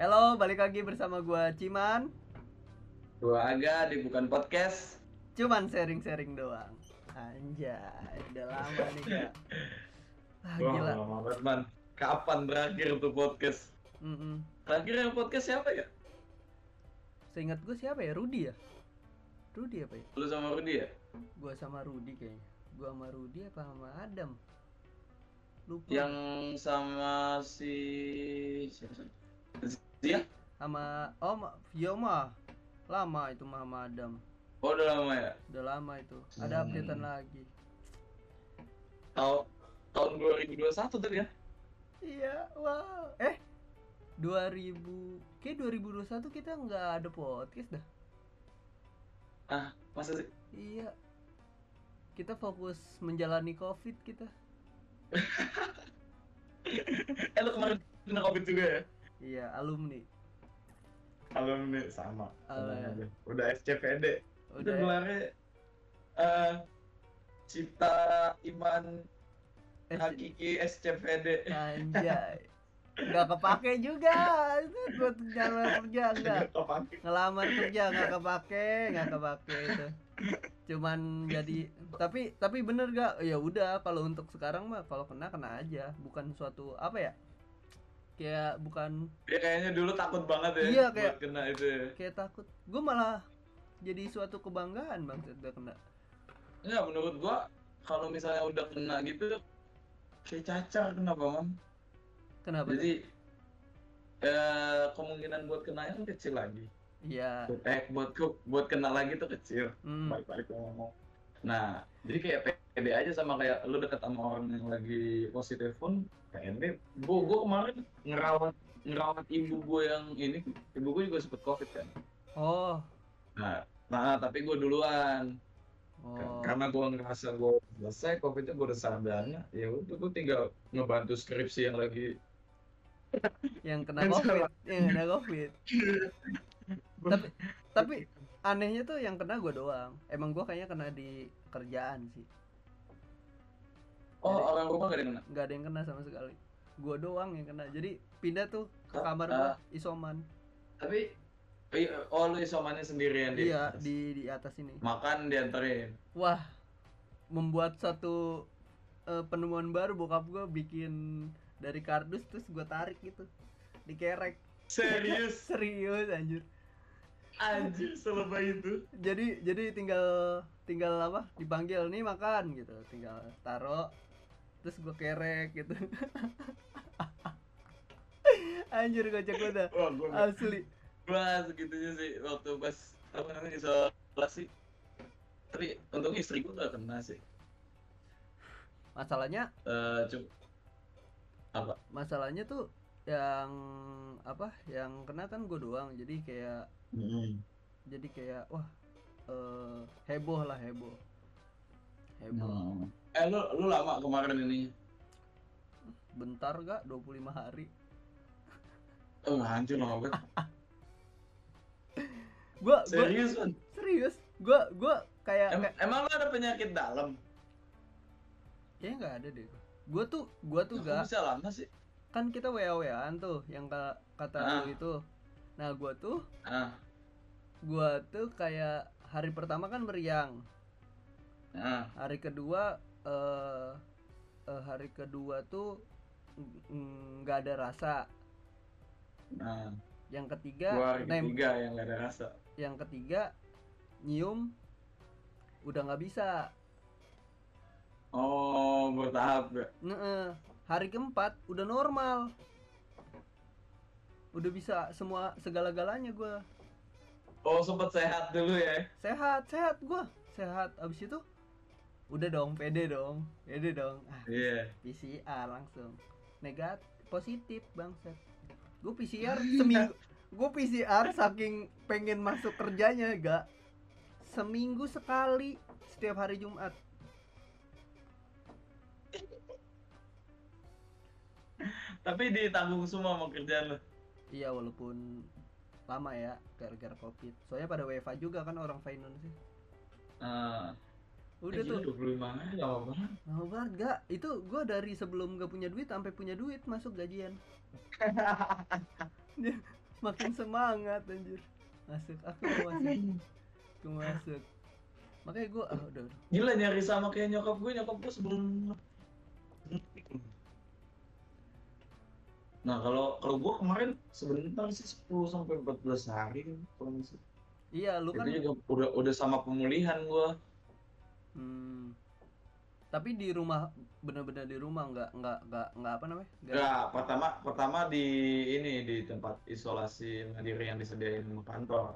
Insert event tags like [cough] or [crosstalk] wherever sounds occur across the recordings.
Halo, balik lagi bersama gua Ciman. Gua Aga di Bukan Podcast. Cuman sharing-sharing doang. Anjay, udah lama nih kak. [laughs] Ah, Wah, gila. lama banget, man. Kapan terakhir tuh podcast? Mm-mm. Terakhir yang podcast siapa ya? Seingat gue siapa ya? Rudi ya? Rudi apa ya? Lu sama Rudi ya? Gua sama Rudi kayaknya. Gua sama Rudi apa sama Adam? Lupa. Yang sama si Zia? sama oh Vio mah lama itu mah sama Adam. Oh, udah lama ya? Udah lama itu. Ada Hmm. updatean lagi. Tahun tahun 2021 tadi ya? Iya, wow. Eh, 2000 kayak 2021 kita nggak ada podcast dah. Ah, masa sih? Iya. Kita fokus menjalani Covid kita. [laughs] Eh, lu kemarin kena COVID juga ya? Iya, alumni. Alumni sama. Ya. aja. Udah SCPD. Udah Udah gelarnya eh Cipta Iman Hakiki SCPD. anjay. Nggak kepake juga. Itu buat ngelamar kerja enggak. Ngelamar kerja nggak kepake, nggak kepake itu. Cuman jadi tapi tapi bener gak ya udah kalau untuk sekarang mah kalau kena kena aja bukan suatu apa ya kayak bukan Dia kayaknya dulu takut banget ya Iya, buat kayak- kena itu ya. kayak takut gue malah jadi suatu kebanggaan bang udah kena Enggak, menurut gua kalau misalnya udah kena gitu kayak cacar kenapa mam? kenapa? Jadi eh, kemungkinan buat kena kan kecil lagi. iya Eh buat buat kena lagi tuh kecil. hmm, Balik-balik ngomong. Nah, jadi kayak pede aja sama kayak lu deket sama orang yang lagi positif pun pede. Gua gua kemarin ngerawat ngerawat ibu gua yang ini, ibu gua juga sempet covid kan. oh Nah, nah tapi gua duluan. oh karena gue ngerasa gue selesai covid itu gue udah sadarnya ya udah gue tinggal ngebantu skripsi yang lagi yang kena covid yang kena covid [laughs] tapi tapi anehnya tuh yang kena gue doang. Emang gue kayaknya kena di kerjaan sih. Oh Jadi- orang rumah gak ada yang kena? nggak ada yang kena sama sekali. Gue doang yang kena. Jadi pindah tuh ke kamar gua isoman. Tapi i- oh lu isomannya sendirian di iya atas. di di atas ini. Makan dianterin. Wah membuat satu eh, penemuan baru bokap gue bikin dari kardus terus gue tarik gitu dikerek. Serius? [laughs] Serius anjir anjir selebay itu. Jadi jadi tinggal tinggal apa? Dipanggil nih makan gitu. Tinggal taro terus gue kerek gitu. [laughs] Anjir gue dah. Wah gue asli. Gue segitunya sih waktu pas apa namanya isolasi. Tapi untung istri gue gak kena sih. Masalahnya Eh cuma apa? Masalahnya tuh yang apa yang kena kan gue doang. Jadi kayak jadi kayak wah eh, heboh lah heboh. Heboh. Eh lu lu lama kemarin ini? Bentar gak 25 hari. Oh, hancur loh, banget. [laughs] gua gua Serius, kan? serius? Gua gua kayak Em kayak emang lu ada penyakit dalam? kayaknya nggak ada deh gua tuh gua tuh gak bisa lama sih? Kan kita wa waan tuh yang ka- kata Ah. lu itu nah gua tuh Ah, gua tuh kayak hari pertama kan meriang ah, hari kedua eh eh, hari kedua tuh ng- ng- nggak ada rasa nah. yang ketiga Gua hari nem- ketiga yang gak ada rasa. yang ketiga nyium udah nggak bisa Oh, bertahap ya? Hari keempat udah normal. Udah bisa semua segala-galanya gua. Oh, sempet sehat dulu ya? sehat sehat gua. Sehat abis itu? Udah dong pede dong pede dong. Ah, Iya. PCR langsung. Negatif positif bangsat. Gue PCR seminggu [laughs] gue PCR saking pengen masuk kerjanya gak seminggu sekali setiap hari Jumat Tapi ditanggung semua sama kerjaan lu. iya walaupun lama ya gara-gara covid. Soalnya pada WFA juga kan orang finance sih. Ah, udah eh, tuh. gila, 25 hari lama banget. lama banget gak itu gue dari sebelum gak punya duit sampai punya duit masuk gajian. [laughs] Makin semangat anjir. Masuk aku mau masuk. Aku mau masuk. Makanya gue ah udah udah. Gila nyari sama kayak nyokap gue, nyokap gue sebelum Nah kalau kalau gue kemarin sebentar sih 10 sampai 14 hari nggak salah. iya lu kan Itu juga udah udah sama pemulihan gue. hmm, tapi di rumah bener-bener di rumah nggak nggak nggak nggak apa namanya nggak Enggak, pertama pertama di ini di tempat isolasi mandiri yang disediain sama kantor.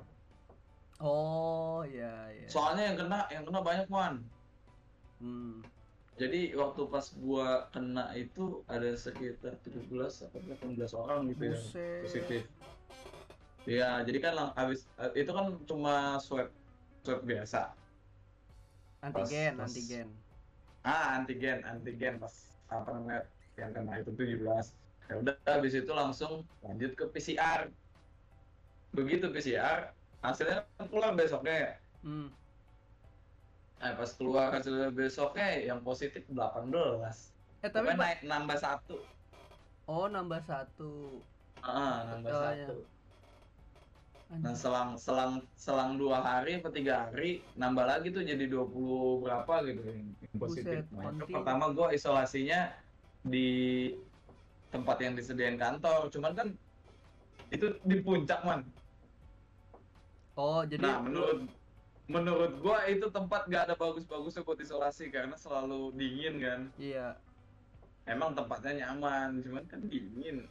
oh iya iya Soalnya yang kena yang kena banyak man. hmm. Jadi waktu pas gua kena itu ada sekitar 17 atau 18 orang gitu Buset. positif. Iya, jadi kan lang- habis itu kan cuma swab swab biasa. antigen pas- antigen Ah, antigen, antigen pas apa namanya yang kena itu 17. Ya udah habis itu langsung lanjut ke PCR. Begitu PCR, hasilnya kan keluar besoknya. hmm. Nah, pas keluar hasilnya besoknya yang positif 18. eh tapi Pokoknya naik nambah satu. oh nambah satu Ah, nambah Oh, satu. Anjir. Nah, selang selang selang dua hari atau tiga hari nambah lagi tuh jadi 20 berapa gitu yang, yang positif. Buset, Nah, itu pertama gua isolasinya di tempat yang disediain kantor. Cuman kan itu di puncak, Man. oh jadi Nah, menurut menurut gua itu tempat gak ada bagus-bagusnya buat isolasi karena selalu dingin kan. iya Emang tempatnya nyaman, cuman kan dingin.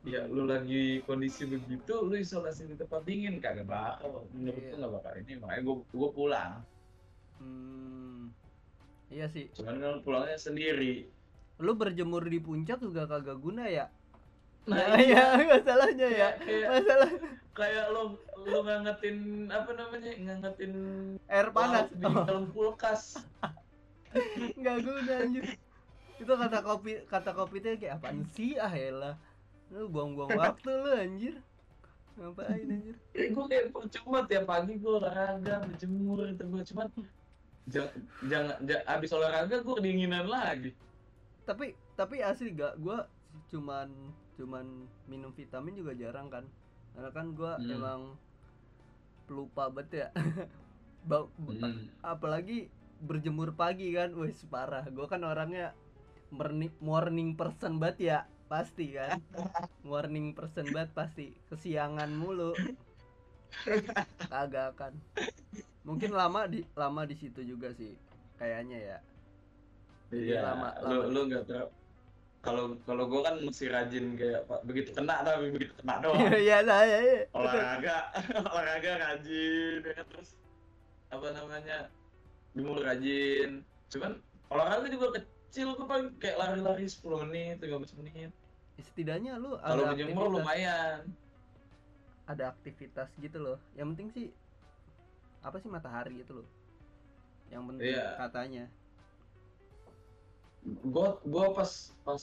Ya lu lagi kondisi begitu, lu isolasi di tempat dingin kagak bakal. Menurut Iya. gua nggak bakal ini, makanya gua gua pulang. hmm. iya sih Cuman kan pulangnya sendiri. lu berjemur di puncak juga kagak guna ya Nah, nah, iya [laughs] masalahnya ya. Kayak, masalah. kayak lu lu ngangetin apa namanya ngangetin air panas. di oh, dalam kulkas. [laughs] nggak guna anjir. Itu kata kopi kata kopi teh kayak apaan sih? Ah elah. Lu buang-buang [laughs] waktu lu anjir. Ngapain anjir? Ya, gue kayak percuma tiap pagi gue olahraga berjemur itu gue cuman jangan jangan ja- abis olahraga gue kedinginan lagi. tapi tapi asli gak. Gua cuman cuman minum vitamin juga jarang kan karena kan gua Hmm. emang pelupa banget ya [laughs] Ba- Hmm. apalagi berjemur pagi kan wih parah gua kan orangnya morning morning person banget ya pasti kan [laughs] morning person banget pasti kesiangan mulu kagak kan mungkin lama di lama di situ juga sih kayaknya ya Iya, lama- lu lama. lu nggak tahu. Kalau kalau gue kan mesti rajin kayak Pak, begitu kena tapi begitu kena [laughs] doang. iya saya iya. olahraga [laughs] olahraga rajin ya kan? terus apa namanya jemur rajin cuman olahraga juga kecil gue paling kayak lari-lari 10 menit 15 menit setidaknya lu kalau menjemur lumayan ada aktivitas gitu loh yang penting sih apa sih matahari itu loh yang penting Iya. katanya gue gue pas pas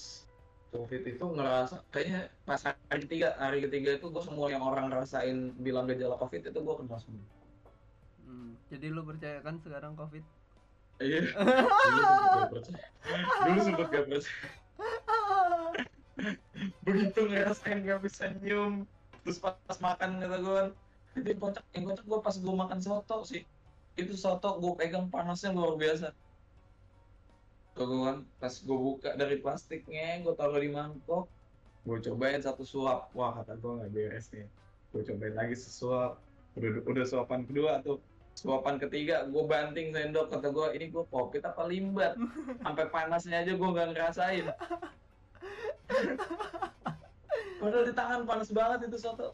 covid itu ngerasa kayaknya pas hari ketiga hari ketiga itu gue semua yang orang ngerasain bilang gejala covid itu gue kena semua. Hmm, jadi lu percaya kan sekarang covid? Iya. [laughs] Dulu sempet gak percaya. Dulu sempet gak percaya. Begitu ngerasain gak bisa nyium. Terus pas, pas makan kata gue yang kocak yang kocak gue pas gue makan soto sih. Itu soto gue pegang panasnya luar biasa kan pas gue buka dari plastiknya gue taruh di mangkok gue cobain satu suap. Wah kata gue nggak beres nih. Gue cobain lagi sesuap. Udah udah suapan kedua tuh. Suapan ketiga gue banting sendok. Kata gue ini gue covid apa limbat? [laughs] Sampai panasnya aja gue nggak ngerasain. [laughs] Padahal di tangan panas banget itu soto.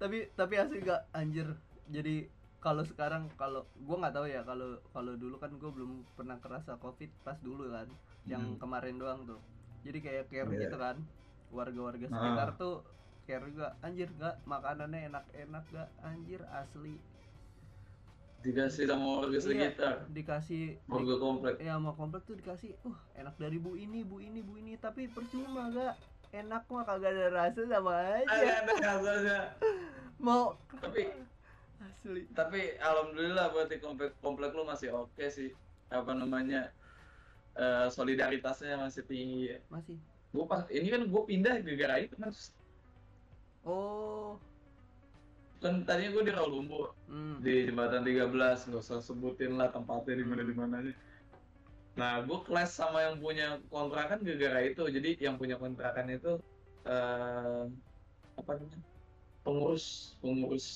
Tapi tapi asli gak anjir. Jadi kalau sekarang kalau gua nggak tahu ya kalau kalau dulu kan gua belum pernah kerasa covid pas dulu kan yang Hmm. kemarin doang tuh jadi kayak care Iya. gitu kan warga-warga Ah. sekitar tuh care juga anjir gak makanannya enak-enak gak anjir asli dikasih sama warga Iya. sekitar dikasih warga komplek ya sama komplek tuh dikasih uh enak dari bu ini bu ini bu ini tapi percuma gak enak mah kagak ada rasa sama aja ada rasanya [laughs] mau tapi asli. Tapi alhamdulillah berarti komplek komplek lu masih oke sih. Apa namanya eh, solidaritasnya masih tinggi ya. masih. Gua pas ini kan gue pindah gara-gara itu kan. Oh. Kan tadinya gue di Rawalumbu Hmm. di jembatan 13 nggak usah sebutin lah tempatnya di mana di mananya. Nah gue kelas sama yang punya kontrakan gara-gara itu. Jadi yang punya kontrakan itu eh apa namanya pengurus pengurus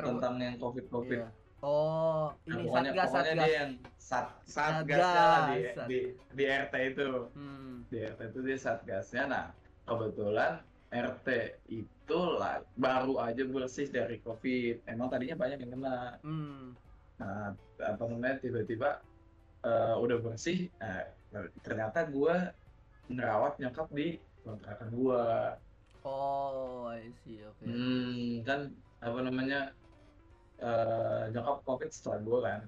Tentang yang covid covid Iya. Oh, Nah, ini pokoknya, satgas pokoknya satgas. dia yang sat satgasnya lah di, Satgas. di di RT itu Hmm. di RT itu dia satgasnya nah kebetulan RT itu lah baru aja bersih dari covid emang tadinya banyak yang kena Hmm. Nah, apa namanya tiba-tiba eh, udah bersih, eh, ternyata gua ngerawat nyokap di kontrakan gua. Oh, I see. Oke. Hmm, kan apa namanya eh, nyokap covid setelah gua kan.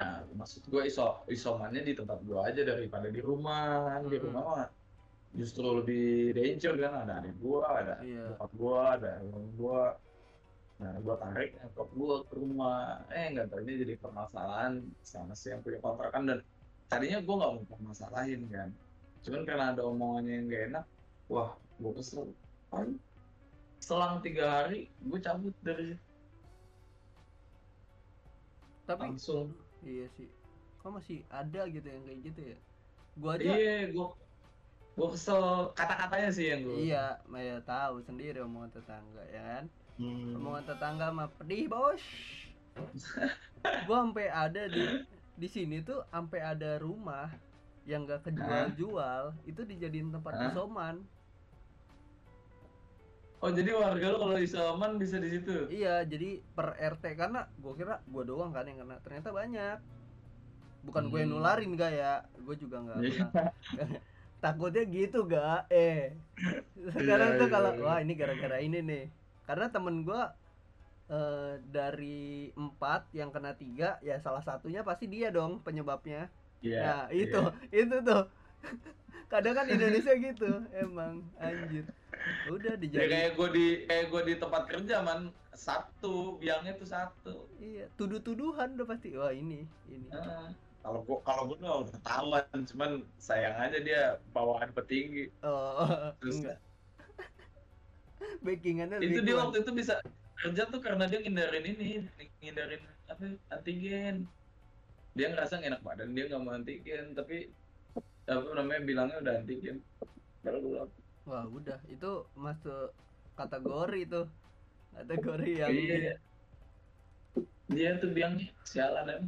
Nah, maksud gua iso isomannya di tempat gua aja daripada di rumah kan. Di Hmm. rumah mah justru lebih danger kan ada adik gua ada bokap gua ada orang gua. Nah gua tarik nyokap gua ke rumah. Eh nggak tahu ini jadi permasalahan. Sama si yang punya kontrakan. Dan tadinya gua nggak mau permasalahin kan. Cuman karena ada omongannya yang gak enak wah gua kesel. Paling selang tiga hari gua cabut dari situ Tapi langsung iya sih. Kok masih ada gitu yang kayak gitu ya? Gua aja iya gua gua kesel kata-katanya sih yang gua Iya, Maya tahu sendiri omongan tetangga ya kan. Hmm. Omongan tetangga mah pedih, Bos. [laughs] gua sampai ada di di sini tuh sampai ada rumah yang gak kejual-jual itu dijadiin tempat Hah? isoman. Oh jadi warga lo kalau isoman bisa di situ Iya, jadi per RT karena gua kira gua doang kan yang kena. Ternyata banyak. Bukan gue yang Hmm. nularin gak ya? Gue juga nggak Iya. [laughs] Takutnya gitu gak? Eh. Sekarang Iya, tuh iya, kalau iya. wah ini gara-gara ini nih. Karena temen gua eh, dari empat yang kena tiga ya salah satunya pasti dia dong penyebabnya. Iya, nah iya. itu itu tuh. [laughs] Kadang kan Indonesia gitu emang anjir. Udah Ya dijadiin kayak gue di kayak gue di tempat kerja man satu biangnya tuh satu. Iya, tuduh-tuduhan udah pasti. Wah, ini, ini. Ah, kalau gue kalau gue udah udah tahuan, cuman sayang aja dia bawaan petinggi. Oh, Terus enggak. [laughs] Backingannya itu dia waktu itu bisa kerja tuh karena dia ngindarin ini, ngindarin apa antigen. Dia ngerasa enak badan, dia nggak mau antigen, tapi apa namanya bilangnya udah antigen. Baru Wah, udah. Itu masuk kategori tuh. Kategori yang iya. Dia tuh biangnya sialan em.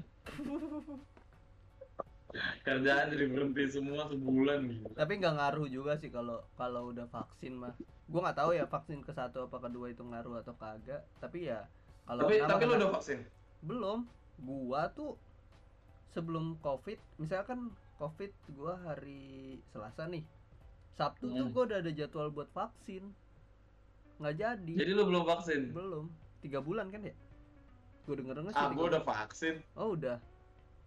Kerjaan jadi berhenti semua sebulan gitu. Tapi nggak ngaruh juga sih kalau kalau udah vaksin mah. Gua nggak tahu ya vaksin ke satu apa kedua itu ngaruh atau kagak. Tapi ya kalau Tapi tapi lu udah vaksin? belum. Gua tuh sebelum Covid, misalkan Covid gua hari Selasa nih. Sabtu tuh Hmm. gua udah ada jadwal buat vaksin. Nggak jadi. Jadi lu belum vaksin? Belum. Tiga bulan kan ya? Gue denger denger sih. Ah, gua udah vaksin. Oh udah.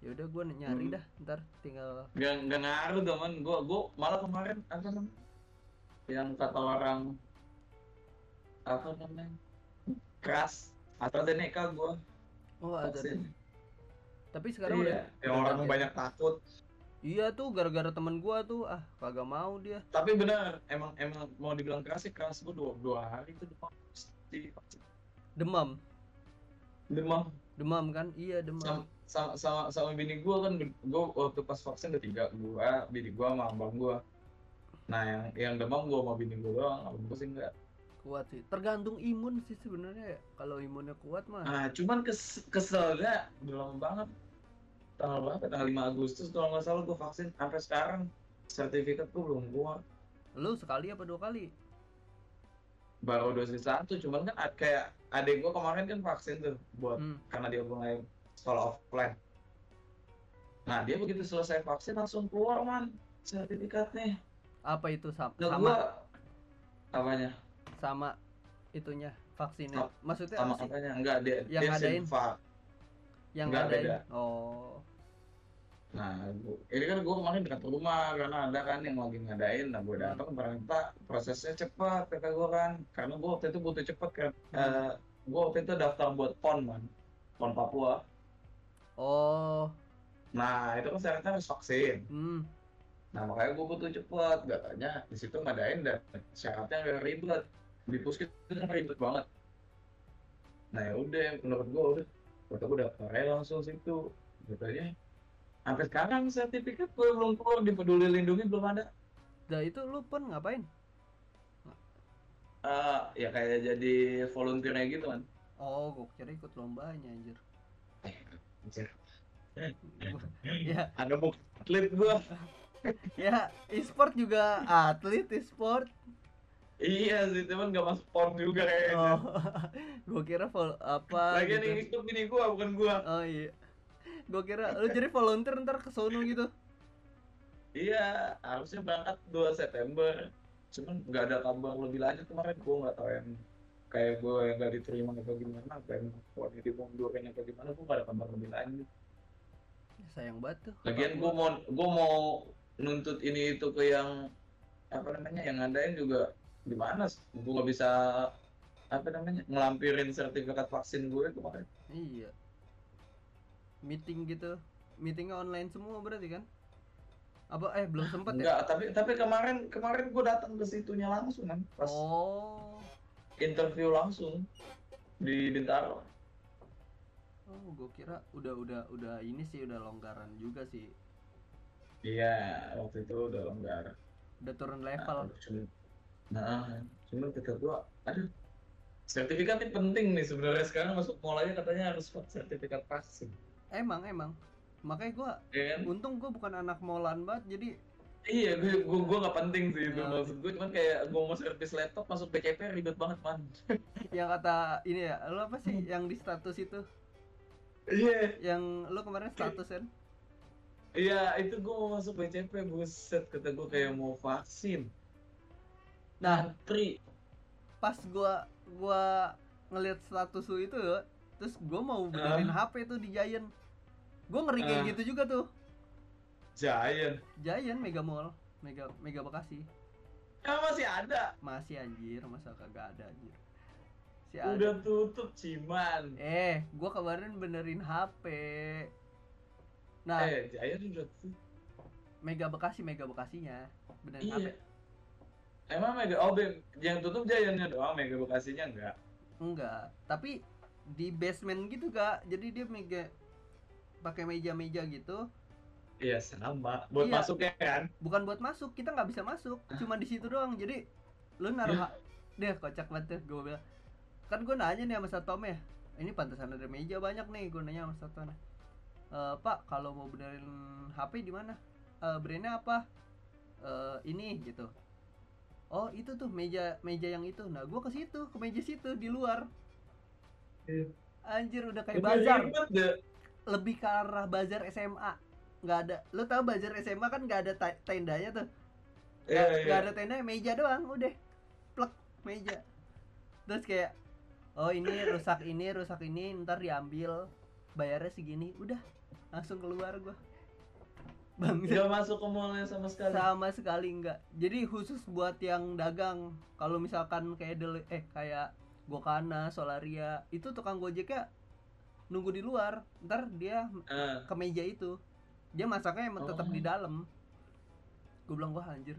Ya udah gue nyari Hmm. dah. Ntar tinggal. Gak, gak ngaruh teman. Gua, gua malah kemarin apa namanya? Yang kata orang apa namanya? Keras. AstraZeneca gua Oh ada. Tapi sekarang udah. Iya. Yang udah orang banyak takut. Iya tuh gara-gara temen gua tuh ah kagak mau dia. Tapi benar, emang emang mau dibilang keras sih keras gua dua, dua hari itu demam. Demam. Demam. Demam kan? Iya demam. sama, sama, sama, sama bini gue kan gue waktu pas vaksin udah tiga gue bini gue sama abang gue nah yang yang demam gue sama bini gue doang abang gue sih enggak Kuat sih. Tergantung imun sih sebenarnya ya. Kalau imunnya kuat mah. nah cuman kes, keselnya lama banget tanggal berapa tanggal 5 Agustus kalau nggak salah gue vaksin sampai sekarang sertifikat gue belum keluar Lu sekali apa dua kali? baru dosis satu cuman kan ad- kayak adik gue kemarin kan vaksin tuh buat Hmm. karena dia mulai sekolah offline nah dia begitu selesai vaksin langsung keluar man sertifikatnya Apa itu sama? Nah, sama gua apanya? sama itunya vaksinnya. Maksudnya Sama apa sih? apanya? Enggak, dia Yang dia ngadain? Yang Nggak, beda. Oh. Nah, ini kan gue kemarin dekat rumah karena ada kan yang lagi ngadain. Nah, gue datang ternyata prosesnya cepat kata gue kan. Karena gue waktu itu butuh cepat kan. Hmm. gue waktu itu daftar buat PON man, PON Papua. Oh. Nah, itu kan syaratnya harus vaksin. Hmm. Nah, makanya gue butuh cepat. Katanya di situ ngadain dan syaratnya agak ribet. di puskes itu kan ribet banget nah ya udah menurut gua udah kata gua daftar aja langsung situ katanya sampai sekarang sertifikat gue belum keluar di peduli lindungi belum ada Nah itu lu pun ngapain? Eh, ya kayak jadi volunteernya gitu kan Oh, gue kira ikut lombanya anjir. Anjir. [laughs] ya, ada buku atlet gua [laughs] ya e-sport juga atlet e-sport. Iya sih cuman nggak masuk pon juga kayaknya Oh, [laughs] gue kira vol apa lagian gitu. yang ikut bini gua bukan gua Oh iya. Gue kira lu jadi volunteer ntar ke sono gitu. iya harusnya berangkat 2 September cuman nggak ada kabar lebih lanjut kemarin gua nggak tahu yang kayak gua yang nggak diterima atau gimana apa yang ponnya dimundurin atau gimana gua nggak ada kabar lebih lanjut Sayang banget tuh. lagian gua mau gua mau nuntut ini itu ke yang apa namanya yang ngadain juga gimana gua nggak bisa apa namanya ngelampirin sertifikat vaksin gue kemarin Iya. Meeting gitu. Meetingnya online semua berarti kan? Apa eh belum sempet ya? enggak tapi tapi kemarin kemarin gue datang ke situnya langsung kan pas Oh. interview langsung di Bintaro Oh, gue kira udah udah udah ini sih udah longgaran juga sih. iya waktu itu udah longgar Udah turun nah, level. cuma nah cuma kata gue aduh sertifikat ini penting nih sebenarnya sekarang masuk aja katanya harus sertifikat vaksin Emang emang. Makanya gua ya kan untung gua bukan anak molan banget jadi iya gue gue gue nggak penting sih itu Ya. maksud gue cuman kayak gue mau servis laptop masuk PCP ribet banget man [laughs] yang kata ini ya, lu apa sih yang di status itu? iya Yang lu kemarin status kan? iya itu gue mau masuk PCP buset kata gue kayak mau vaksin Nah, antri pas gua gua ngeliat status lu itu terus gua mau benerin HP tuh di Giant. Gua ngeri kayak Ah. gitu juga tuh. Giant Giant Mega Mall, Mega Mega Bekasi. ya masih ada Masih anjir, masa kagak ada anjir. Si ada. udah tutup ciman Eh, gua kemarin benerin HP. Nah, eh Giant udah tutup Mega Bekasi, Mega Bekasinya. Benerin HP. Iya emang mega oh Be- yang tutup Giantnya doang mega bekasinya enggak Enggak, tapi di basement gitu kak. Jadi dia mega pakai meja-meja gitu. iya sama buat Iya. masuknya kan Bukan buat masuk, kita nggak bisa masuk. Cuma di situ doang. Jadi lu naruh ha- deh kocak banget gue bilang. Kan gue nanya nih sama Satom ya. Ini pantesan ada meja banyak nih. Gue nanya sama Satom. E, Pak, kalau mau benerin HP di mana? E, brandnya apa? E, ini gitu. Oh itu tuh meja meja yang itu. Nah gue ke situ, ke meja situ di luar. Iya. Anjir udah kayak bazar. lebih ke arah bazar SMA nggak ada. Lu tahu bazar SMA kan nggak ada tendanya tuh? Iya nggak iya. nggak ada tenda meja doang udah. Plek meja. Terus kayak oh ini rusak ini rusak ini ntar diambil. Bayarnya segini udah. Langsung keluar gua bang nggak masuk ke mallnya sama sekali. Sama sekali enggak jadi khusus buat yang dagang kalau misalkan kayak deli- eh kayak Gokana, Solaria itu tukang gojeknya nunggu di luar. Ntar dia Ah, ke meja itu. Dia masaknya emang tetap Oh. di dalam. Gue bilang wah anjir.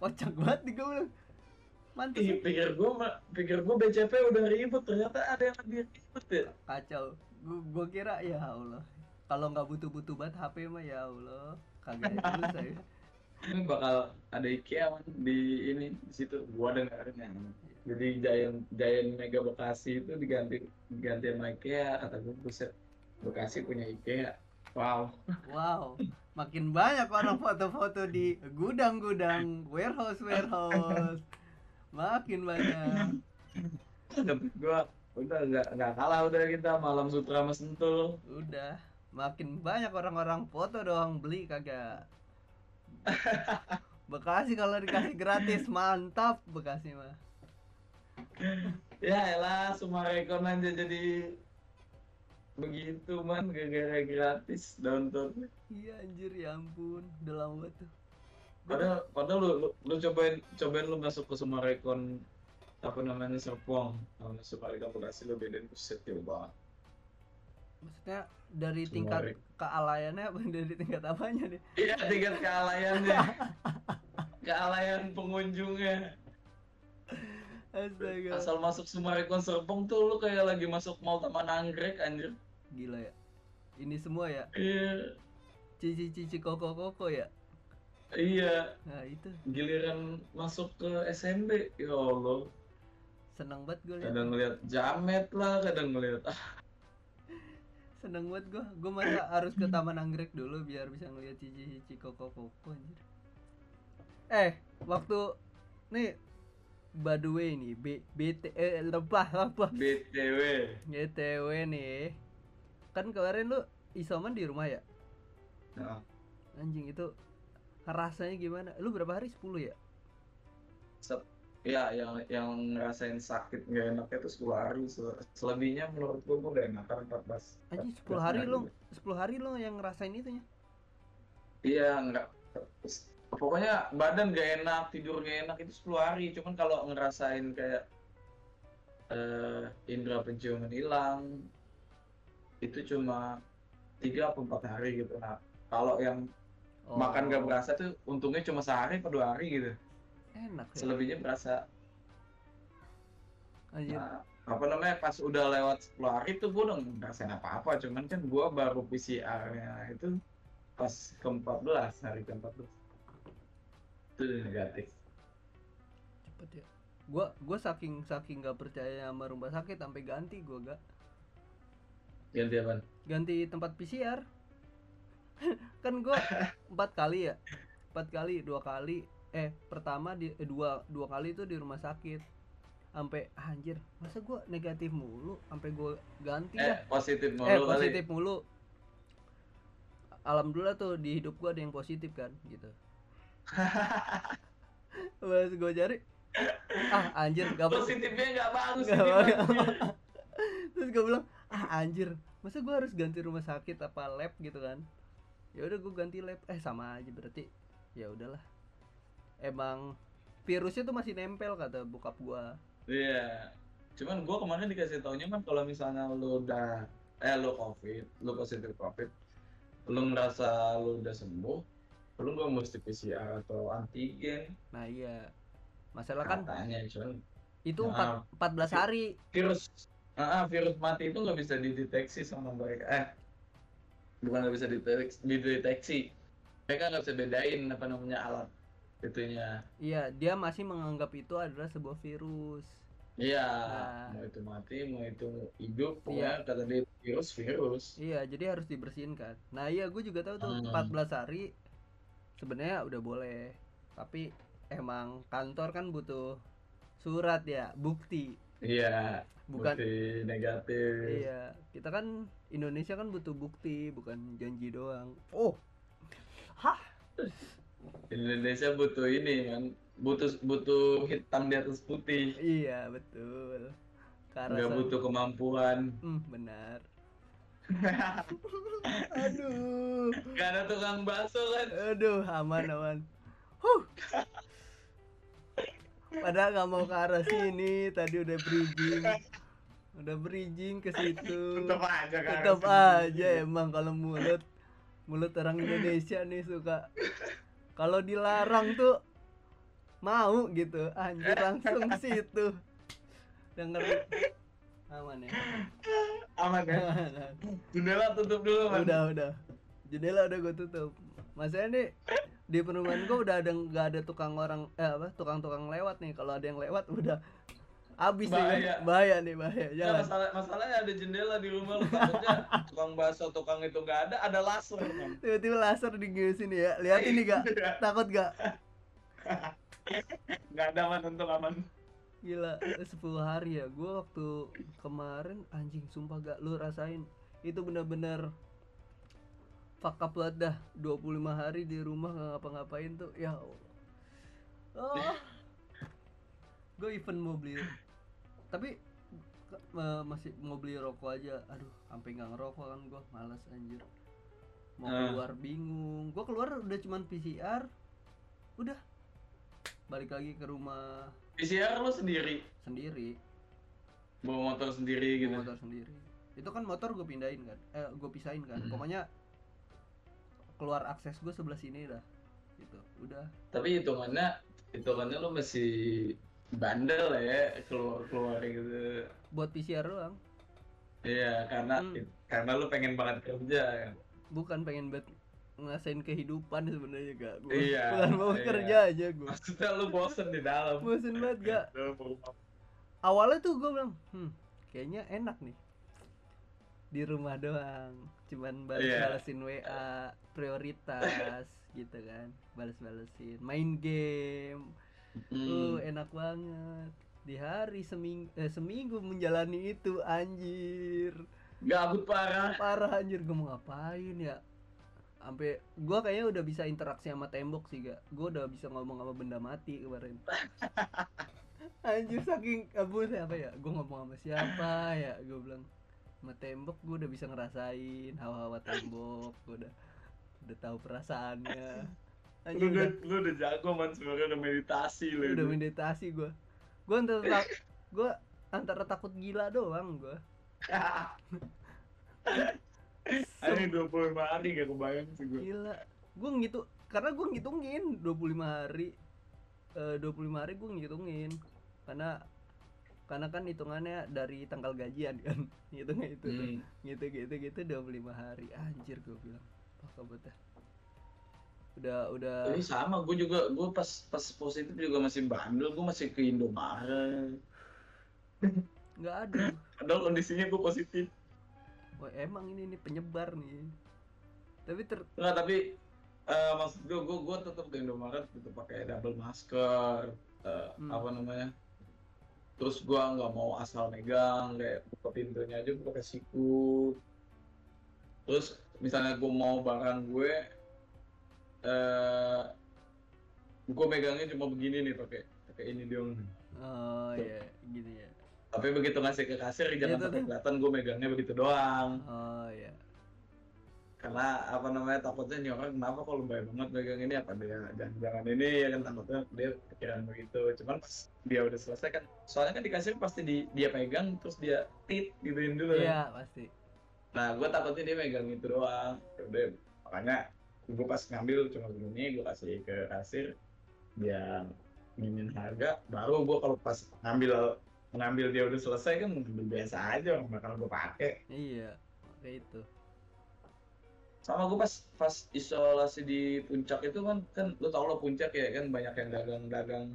Kocak banget nih gue bilang. Mantas ih, pikir gue pikir gue BCP udah ribet ternyata ada yang lebih ribet ya? Kacau. Gue kira ya Allah kalau nggak butuh butuh banget HP mah ya Allah kagak dulu saya. Ini bakal ada IKEA man, di ini di situ. Gua dengarnya jadi Giant Giant Mega Bekasi itu diganti diganti sama IKEA kata gue buset. Bekasi punya IKEA. Wow. Wow. Makin banyak orang foto-foto di gudang-gudang warehouse warehouse. Makin banyak. Gua udah nggak nggak kalah udah kita malam sutra sama sentul. Udah makin banyak orang-orang foto doang beli kagak. [laughs] Bekasi kalau dikasih gratis mantap Bekasi mah. Ya elah Sumarekon aja jadi begitu man. Gara-gara gratis download. Iya anjir ya ampun. Udah lama banget tuh. Padahal padahal lu, lu, lu cobain cobain lu masuk ke Sumarekon apa namanya Serpong. Sama Sumarekon Bekasi lu bedain buset jauh banget. Maksudnya dari tingkat kealayannya apa? [laughs] Dari tingkat apanya nih? Iya tingkat kealayannya. [laughs] Kealayan pengunjungnya. Astaga. Asal masuk Sumarekon Serpong tuh lu kayak lagi masuk mall Taman Anggrek anjir. Gila ya. Ini semua ya? Iya. Cici cici koko koko ya? Iya. Nah itu. Giliran masuk ke SMB ya Allah. Seneng banget gue liat. Kadang ngeliat jamet lah kadang ngeliat ah seneng banget gue gue masa harus ke taman anggrek dulu biar bisa ngeliat cici cici koko koko anjir. Eh waktu nih by the way nih B, BT eh lebah lebah BTW GTW nih. Kan kemarin lu isoman di rumah ya? Nah, anjing itu rasanya gimana? Lu berapa hari? 10 ya ya yang yang ngerasain sakit nggak enaknya itu 10 hari. Se- selebihnya menurut gua gua udah enakan 14 anjing 10 hari lu 10 hari lu yang ngerasain itunya iya nggak. Pokoknya badan gak enak tidur gak enak itu 10 hari. Cuman kalau ngerasain kayak eh indera penciuman hilang itu cuma tiga atau empat hari gitu. Nah kalau yang makan gak Oh, berasa tuh untungnya cuma sehari atau dua hari gitu enak ya. Selebihnya berasa anjir. Nah, apa namanya pas udah lewat 10 hari tuh gue udah ngerasain apa-apa. Cuman kan gue baru PCR-nya itu pas ke-14 hari ke-14 itu negatif. Cepet ya. Gua gua saking saking gak percaya sama rumah sakit sampai ganti gua gak ganti apa? Ganti tempat PCR [laughs] kan gua [laughs] empat kali ya? Empat kali dua kali eh pertama di eh, dua dua kali itu di rumah sakit. Sampai ah, anjir masa gua negatif mulu? Sampai gua ganti eh dah positif mulu eh kali. positif mulu. Alhamdulillah tuh di hidup gua ada yang positif kan gitu. [laughs] Pas gua cari ah anjir gak positifnya nggak bagus ini, bagus. [laughs] terus gue bilang ah anjir masa gue harus ganti rumah sakit apa lab gitu kan? Ya udah gue ganti lab. Eh sama aja berarti. Ya udahlah emang virusnya tuh masih nempel kata bokap gua. Iya. Cuman gue kemarin dikasih taunya kan kalau misalnya lu udah eh lu covid lu positif covid lu ngerasa lu udah sembuh lu nggak mesti PCR atau antigen. Nah iya. Masalah kan katanya cuman itu Nah. empat 14 hari. virus ah, ah, virus mati itu nggak bisa dideteksi sama mereka. Eh bukan nggak bisa dideteksi, dideteksi. Mereka nggak bisa bedain apa namanya alat itunya. Iya dia masih menganggap itu adalah sebuah virus. Iya Nah. mau itu mati mau itu hidup pokoknya kata dia virus virus. Iya jadi harus dibersihin kan. Nah iya gue juga tahu tuh Hmm. 14 hari sebenarnya udah boleh. Tapi emang kantor kan butuh surat ya bukti. Iya bukan bukti negatif. Iya kita kan Indonesia kan butuh bukti bukan janji doang. Oh hah Indonesia butuh ini kan. Butuh butuh hitam di atas putih. Iya betul. Karena nggak butuh kemampuan. Hmm, benar. [laughs] Aduh. Nggak ada tukang bakso kan. Aduh aman aman. Huh. Padahal nggak mau ke arah sini. Tadi udah bridging. Udah bridging ke situ. Tetap aja kan tetap aja emang kalau mulut. Mulut orang Indonesia nih suka kalau dilarang tuh mau gitu anjir langsung situ. Denger. Aman ya? Aman ya? Jendela tutup dulu man udah udah. Jendela udah gue tutup. Masalahnya nih di perumahan gue udah ada nggak ada tukang orang eh apa tukang-tukang lewat nih. Kalau ada yang lewat udah abis nih Bahaya. bahaya nih bahaya Nah, jangan masalah masalahnya ada jendela di rumah lu takutnya tukang bakso tukang itu nggak ada ada laser tiba-tiba laser di sini ya liatin nih gak takut gak [laughs] nggak ada man untuk aman Gila, 10 hari ya. Gua waktu kemarin anjing sumpah gak lu rasain. Itu bener-bener fuck up banget dah. 25 hari di rumah gak ngapa-ngapain tuh. Ya Allah. Oh. Gue even mau beli tapi masih mau beli rokok aja. Aduh, sampai nggak ngerokok kan gua malas anjir. Mau Ah. keluar bingung. Gua keluar udah cuman PCR. Udah. Balik lagi ke rumah PCR lu sendiri sendiri bawa motor sendiri gitu bawa motor sendiri itu kan motor gue pindahin kan eh gue pisahin kan Hmm. pokoknya keluar akses gue sebelah sini dah gitu udah tapi hitungannya hitungannya lu masih bandel ya keluar keluar gitu. Buat PCR doang? Iya karena Hmm. karena lu pengen banget kerja kan. Bukan pengen buat ngerasain kehidupan sebenarnya gak gua Iya, [laughs] bukan mau iya. kerja aja gua. Maksudnya lu bosen di dalam. Bosen banget gak awalnya tuh gue bilang hmm kayaknya enak nih. Di rumah doang cuman balas Iya. balesin WA prioritas [laughs] gitu kan. Balas balesin main game uh Hmm. enak banget. Di hari seminggu eh, seminggu menjalani itu anjir. Gabut parah. Parah anjir. Gue mau ngapain ya? Sampai gua kayaknya udah bisa interaksi sama tembok sih gak gue udah bisa ngomong sama benda mati kemarin. [laughs] Anjir saking abu apa ya? Gue ngomong sama siapa ya? Gue bilang sama tembok gue udah bisa ngerasain hawa-hawa tembok. Gue udah udah tahu perasaannya lu udah lu udah jago man sebenarnya udah meditasi lu udah itu. meditasi gue gue antara tak- gue antara takut gila doang gue Ini 25 hari gak kebayang sih gue Gila. Gue ngitung karena gue ngitungin 25 hari. Eh 25 hari gue ngitungin. Karena karena kan hitungannya dari tanggal gajian kan. [laughs] Ngitungnya itu. Hmm. Gitu gitu gitu 25 hari. Anjir gue bilang. Kabut dah. Udah udah Ini sama, gue juga, gue pas pas positif juga masih bandel, gue masih ke Indomaret. nggak ada. Padahal kondisinya gue positif. Wah emang ini nih penyebar nih. Tapi ter Enggak, tapi eh, maksud gue, gue, gue tetap ke Indomaret, tetap pakai double masker, eh, Hmm. apa namanya. Terus gue nggak mau asal megang, kayak buka pintunya aja gue pakai siku. Terus misalnya gue mau barang gue, eh gue megangnya cuma begini nih pakai pakai ini dong. oh ya gini ya. Tapi begitu ngasih ke kasir jangan Gitu sampai kelihatan gue megangnya begitu doang. Oh ya. Karena apa namanya takutnya nih orang kenapa kalau baik banget megang ini apa dia jangan-jangan ini ya kan takutnya dia pikiran begitu. Cuman pas dia udah selesai kan soalnya kan di kasir pasti di, dia pegang terus dia tit gituin dulu. kan. Iya pasti. Nah gue takutnya dia megang itu doang. Udah makanya gue pas ngambil cuma begini gue kasih ke kasir dia nginin harga baru gue kalau pas ngambil ngambil dia udah selesai kan biasa aja bakal gue pakai Iya. Kayak itu. sama gue pas pas isolasi di puncak itu kan kan lu tau lah puncak ya kan banyak yang dagang-dagang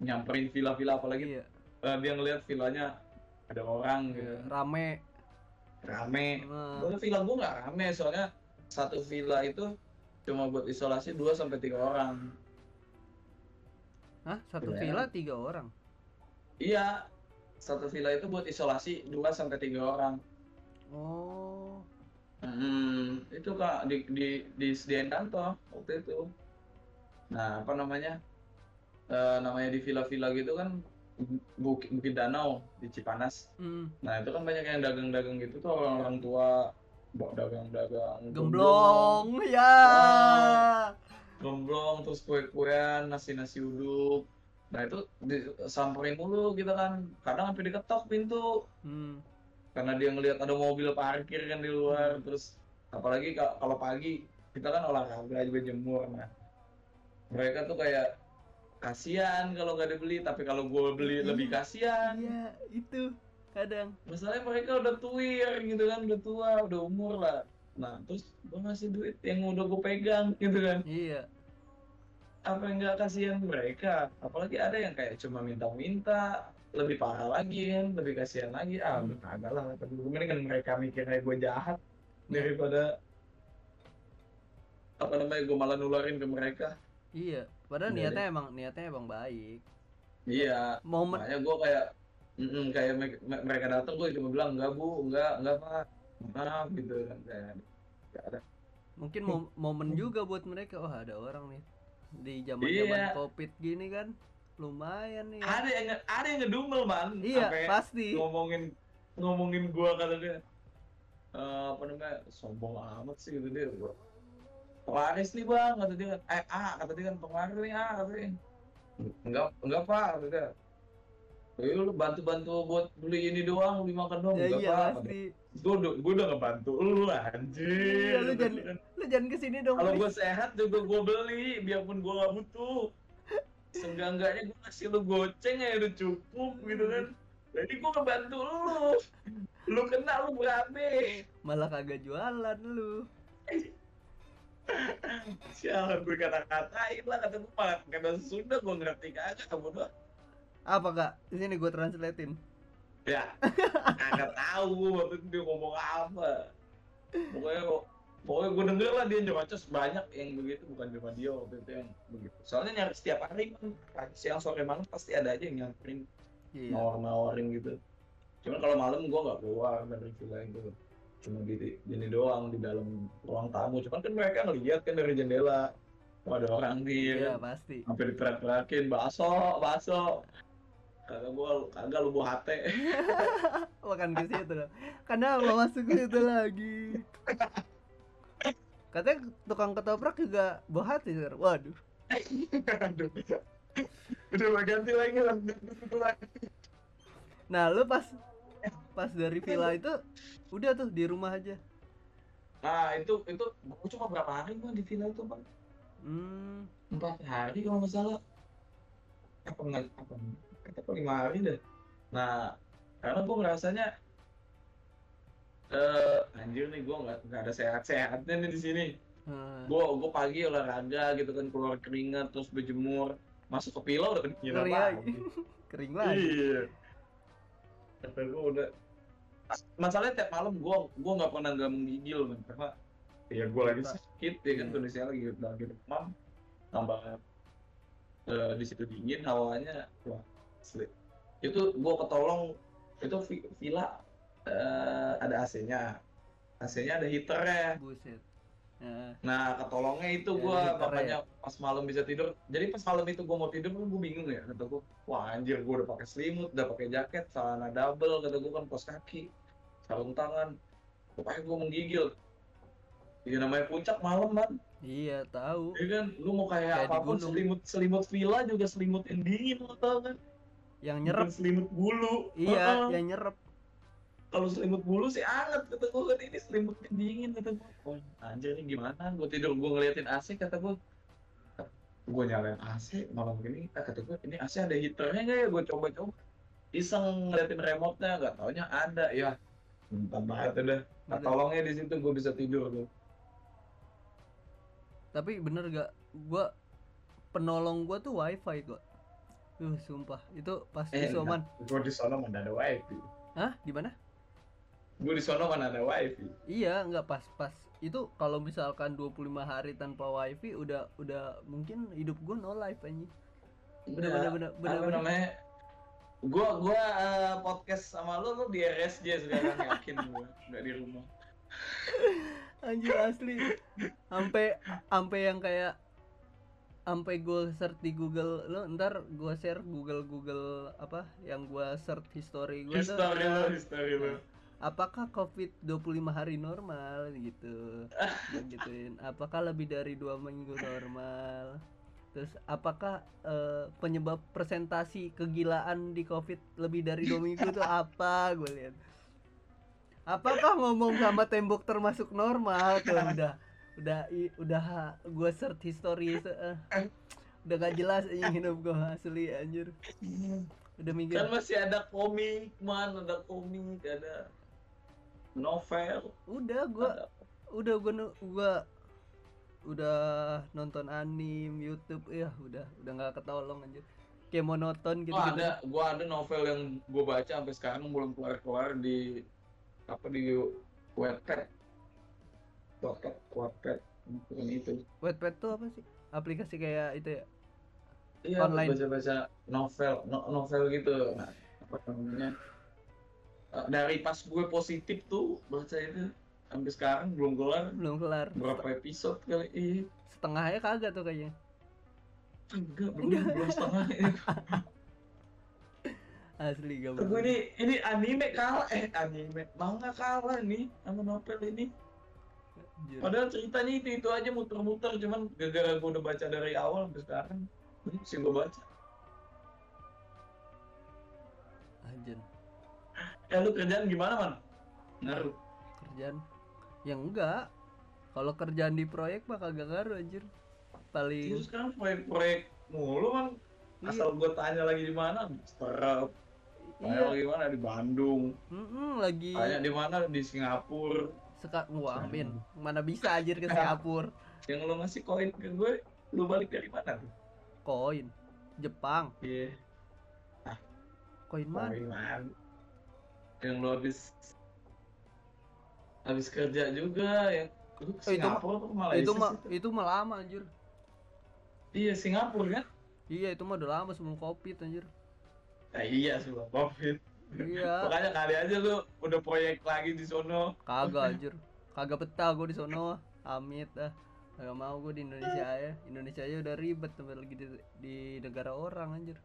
nyamperin villa-villa apalagi Iya. eh, dia ngeliat villanya ada orang gitu iya. Rame. rame Nah, villa gue nggak rame soalnya satu villa itu cuma buat isolasi 2 sampai tiga orang Hah? Satu Iya. villa tiga orang. iya satu villa itu buat isolasi 2 sampai tiga orang Oh. Hmm, itu kak di di disediain kantor waktu itu. Nah apa namanya? Eh, namanya di villa-villa gitu kan Bukit, Bukit Danau di Cipanas. Mm. Nah itu kan banyak yang dagang-dagang gitu tuh orang-orang tua bawa dagang-dagang Gemblong ya. gemblong terus kue-kuean nasi-nasi uduk. Nah itu disamperin mulu gitu kan. Kadang sampai diketok pintu. Hmm. karena dia ngelihat ada mobil parkir kan di luar terus apalagi ka- kalau pagi kita kan olahraga juga jemur nah mereka tuh kayak kasihan kalau nggak dibeli tapi kalau gue beli Iya. lebih kasihan Iya, itu kadang. masalahnya mereka udah tuir gitu kan udah tua udah umur lah nah terus gue ngasih duit yang udah gue pegang gitu kan Iya. apa yang nggak kasihan mereka apalagi ada yang kayak cuma minta-minta lebih parah lagi kan lebih kasihan lagi ah udah kagak lah tapi gue mendingan mereka mikirnya gue jahat daripada apa namanya gue malah nularin ke mereka Iya. Padahal Iya, niatnya emang niatnya emang baik. iya Momen makanya gue kayak mm kayak me- me- mereka datang gue cuma bilang enggak bu enggak enggak pak maaf gitu kan kayak nggak ada mungkin mom- momen juga buat mereka. Oh, ada orang nih di zaman-zaman Iya. Covid gini kan. Lumayan nih. ada yang ada yang ngedumel man Iya, Sampai pasti. ngomongin ngomongin gua kata dia "Eh, apa namanya sombong amat sih gitu dia gua penglaris nih bang kata dia eh ah kata dia kan penglaris nih ah kata dia enggak enggak pak kata dia Eh, lu bantu bantu buat beli ini doang beli makan doang Ya iya pasti. dia. gua udah gua udah ngebantu lu anjir Iya, lu jangan- kan. Lu jangan ke sini dong. kalau gua sehat juga gua beli biarpun gua nggak butuh seenggak-enggaknya gue ngasih lu goceng ya udah cukup gitu kan jadi gue ngebantu lu lu kena lu berabe malah kagak jualan lu sialan gue kata-katain lah kata gue malah kata Sunda gue ngerti kagak kamu doang apa kak? Di sini gue translatein. Ya kagak tahu waktu itu dia ngomong apa. Pokoknya pokoknya gue denger lah dia nyerocos banyak yang begitu bukan cuma dia waktu itu yang begitu. Soalnya nyari setiap hari kan pagi siang sore malam pasti ada aja yang nyamperin iya. nawar-nawarin gitu. Cuman kalau malam gue nggak keluar dari villa itu cuma di ini doang di dalam ruang tamu. Cuman kan mereka ngeliat kan dari jendela ada orang nih iya kan. pasti. Sampai diteriak-teriakin baso baso kagak gua kagak lu buah hate [laughs] makan ke situ dong. Kenapa masuk ke situ lagi. Katanya tukang ketoprak juga bawa hati Sir. waduh. Aduh. [laughs] udah mau ganti lagi lah. Nah lu pas pas dari villa itu udah tuh di rumah aja. Nah itu itu gua cuma berapa hari gua di villa itu bang? Hmm. Empat hari kalau nggak salah. Apa nggak apa apa lima hari deh. Nah karena gue ngerasanya eh anjir nih gue nggak nggak ada sehat sehatnya nih di sini. Eh, gue gue pagi olahraga gitu kan keluar keringat terus berjemur masuk ke villa udah Ngeri lagi. [laughs] kering lagi. Iya. Kata gue udah masalahnya tiap malam gue gue nggak pernah nggak menggigil kan karena ya gue lagi sakit ya kan Iya. kondisinya lagi lagi demam tambah eh, di situ dingin hawanya wah asli. itu gue ketolong itu vi- villa eh, ada AC-nya AC-nya ada heaternya buset Nah, Nah, ketolongnya itu Ya, gua heater makanya pas malam bisa tidur. Jadi pas malam itu gua mau tidur gua bingung ya kata gua. Wah, anjir gua udah pakai selimut, udah pakai jaket, celana double kata gua kan pos kaki, sarung tangan. Pokoknya gua menggigil. Ya namanya puncak malam kan. iya tahu Ya kan lu mau kayak, Kayak apa pun selimut selimut villa juga selimut yang dingin lo tau kan. Yang nyerap selimut bulu. iya Heeh. yang nyerap Kalau selimut bulu sih anget kata gua kan ini selimut dingin kata gua. Oh, anjir ini gimana? Gua tidur gua ngeliatin AC kata gua. Gua nyalain AC malam gini kata gua ini AC ada heaternya nggak ya? Gua coba-coba. Iseng ngeliatin remote-nya nggak taunya ada ya. Entah banget udah. Nah, tolongnya di situ gua bisa tidur tuh. tapi bener gak gua penolong gua tuh wifi kok uh sumpah. Itu pas Eh, isoman Gua di sono mana ada wifi. hah? Di mana? Gua di sono mana ada wifi. iya nggak pas pas. Itu kalau misalkan 25 hari tanpa wifi udah udah mungkin hidup gua no life anjing. Bener Iya. bener bener bener apa bener. namanya? Gua gua eh, podcast sama lu lu di RSJ sekarang [laughs] yakin gua. Nggak di rumah. Anjir asli. Sampai sampai yang kayak sampai gue search di Google lo ntar gue share Google Google apa yang gue search history gue history lu history lu. Apakah covid 25 hari normal gitu. [laughs] Gituin apakah lebih dari dua minggu normal? Terus apakah eh, penyebab presentasi kegilaan di covid lebih dari dua minggu itu [laughs] apa? Gue lihat apakah ngomong sama tembok termasuk normal? Tuh udah udah i- udah gue search history se- eh, udah gak jelas anjing hidup gue asli anjir. Udah mikir. Kan masih ada komik man ada komik ada novel. Udah gue ada udah gue gua udah nonton anim YouTube ya udah udah nggak ketolong anjir. Kayak monoton gitu oh, gitu. ada gua ada novel yang gua baca sampai sekarang belum keluar keluar di apa di Wattpad Wattpad Wattpad bukan itu. Wattpad tuh apa sih? Aplikasi kayak itu ya? Iya Online. baca baca novel no- novel gitu. Nah, apa namanya? Eh, dari pas gue positif tuh baca itu sampai sekarang belum keluar belum kelar. Berapa episode kali ini? Setengahnya kagak tuh kayaknya. Enggak belum belum setengah ini [laughs] asli gak gue ini ini anime kalah. Eh anime manga kalah nih sama novel ini Anjir. padahal ceritanya itu itu aja muter-muter cuman gara-gara gue udah baca dari awal sampai sekarang ini mesti gue baca. Anjir. ya lu kerjaan gimana man? Ngaruh. Kerjaan? Yang enggak. Kalau kerjaan di proyek mah kagak ngaruh anjir. Paling terus sekarang proyek-proyek mulu man. Iya. asal gue tanya lagi di mana serap. Tanya iya. lagi di mana di Bandung. Mm-mm, lagi tanya di mana di Singapura seka wah amin. Mana bisa anjir ke [laughs] Singapura? Yang lo ngasih koin ke gue lu balik dari mana tuh? Koin. Jepang. Iya. Koin mana? Koin mana? Yang lo habis habis kerja juga yang lu ke Oh, itu Singapura Malaysia itu mah sih itu mah lama anjir. Iya Singapura kan? Iya itu mah udah lama sebelum covid anjir. Nah, iya sebelum covid iya. Makanya kali aja lu udah proyek lagi di sono. Kagak anjir. Kagak betah gue di sono. Amit dah. Kagak mau gue di Indonesia ya Indonesia aja udah ribet sampai lagi di, di negara orang anjir.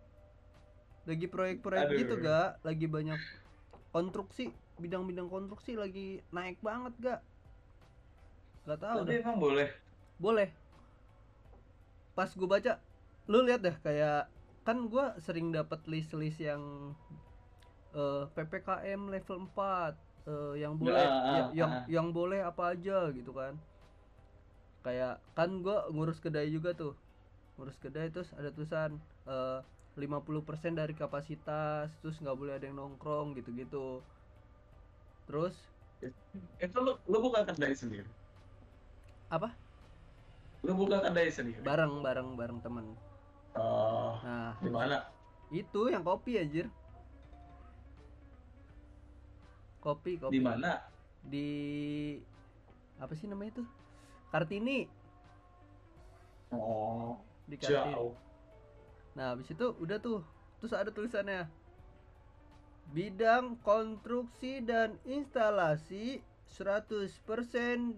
Lagi proyek-proyek gitu gak lagi banyak konstruksi bidang-bidang konstruksi lagi naik banget gak Gak tahu tapi emang boleh? Boleh. Pas gue baca lu lihat deh kayak kan gue sering dapat list-list yang eh, ppkm level 4 eh, yang boleh Ah, ah, ya- yang ah. yang boleh apa aja gitu kan. Kayak kan gue ngurus kedai juga tuh. Ngurus kedai terus ada tulisan eh, 50% dari kapasitas terus nggak boleh ada yang nongkrong gitu-gitu. Terus? Itu lu lu buka kedai sendiri? Apa? Lu buka kedai sendiri? Bareng bareng bareng temen. Oh nah di mana? Itu yang kopi anjir. Kopi, kopi. di mana Di apa sih namanya itu? Kartini, oh di Kartini. jauh Nah, habis itu udah tuh. Terus ada tulisannya. Bidang konstruksi dan instalasi 100%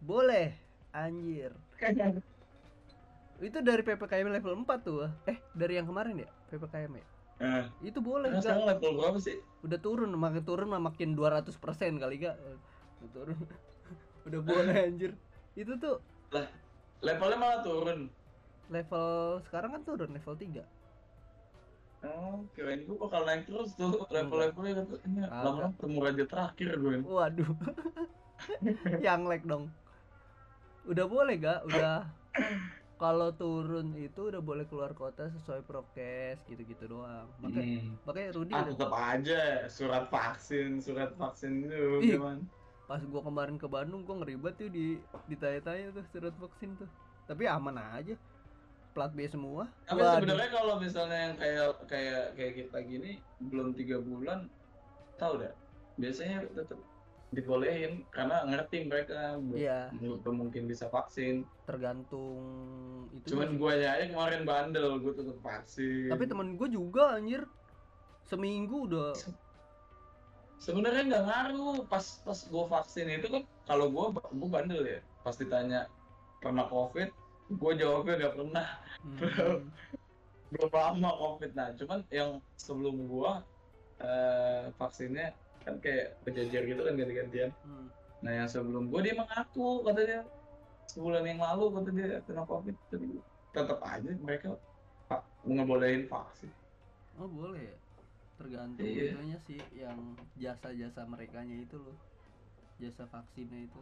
boleh. Anjir. Itu dari PPKM level 4 tuh. Eh, dari yang kemarin ya? PPKM ya? Eh, Itu boleh nah, enggak? sekarang level berapa sih? Udah turun makin turun makin 200% kali gak udah turun. [laughs] Udah boleh anjir. Itu tuh levelnya malah turun. Level sekarang kan turun level 3 Oh, kirain gue bakal naik terus tuh. Level-levelnya katanya Kagak. lama-lama ketemu raja terakhir gue. waduh. [laughs] Yang lag dong. Udah boleh gak udah [coughs] kalau turun itu udah boleh keluar kota sesuai prokes gitu-gitu doang. Makanya Hmm. makanya Rudi Ah tetap aja surat vaksin, surat vaksin itu gimana? pas gua kemarin ke Bandung gua ngeribet tuh di ditanya-tanya tuh surat vaksin tuh. Tapi aman aja plat B semua. Tapi sebenarnya kalau misalnya yang kayak kayak kayak kita gini belum tiga bulan, tahu dah biasanya tetap dibolehin karena ngerti mereka belum Iya, belum mungkin bisa vaksin. tergantung itu. Cuman gue aja kemarin bandel, gue tetap vaksin. Tapi temen gue juga anjir. Seminggu udah sebenarnya nggak ngaruh pas pas gue vaksin itu kan kalau gue gue bandel ya pas ditanya pernah covid gue jawabnya nggak pernah hmm, [laughs] belum lama covid nah cuman yang sebelum gue eh, vaksinnya kan kayak berjejer gitu kan ganti-gantian hmm. nah yang sebelum gue dia mengaku katanya sebulan yang lalu kata dia kena covid tapi tetap aja mereka pak ngebolehin vaksin Oh boleh ya. Tergantung Iya. itunya sih yang jasa-jasa merekanya itu loh. Jasa vaksinnya itu.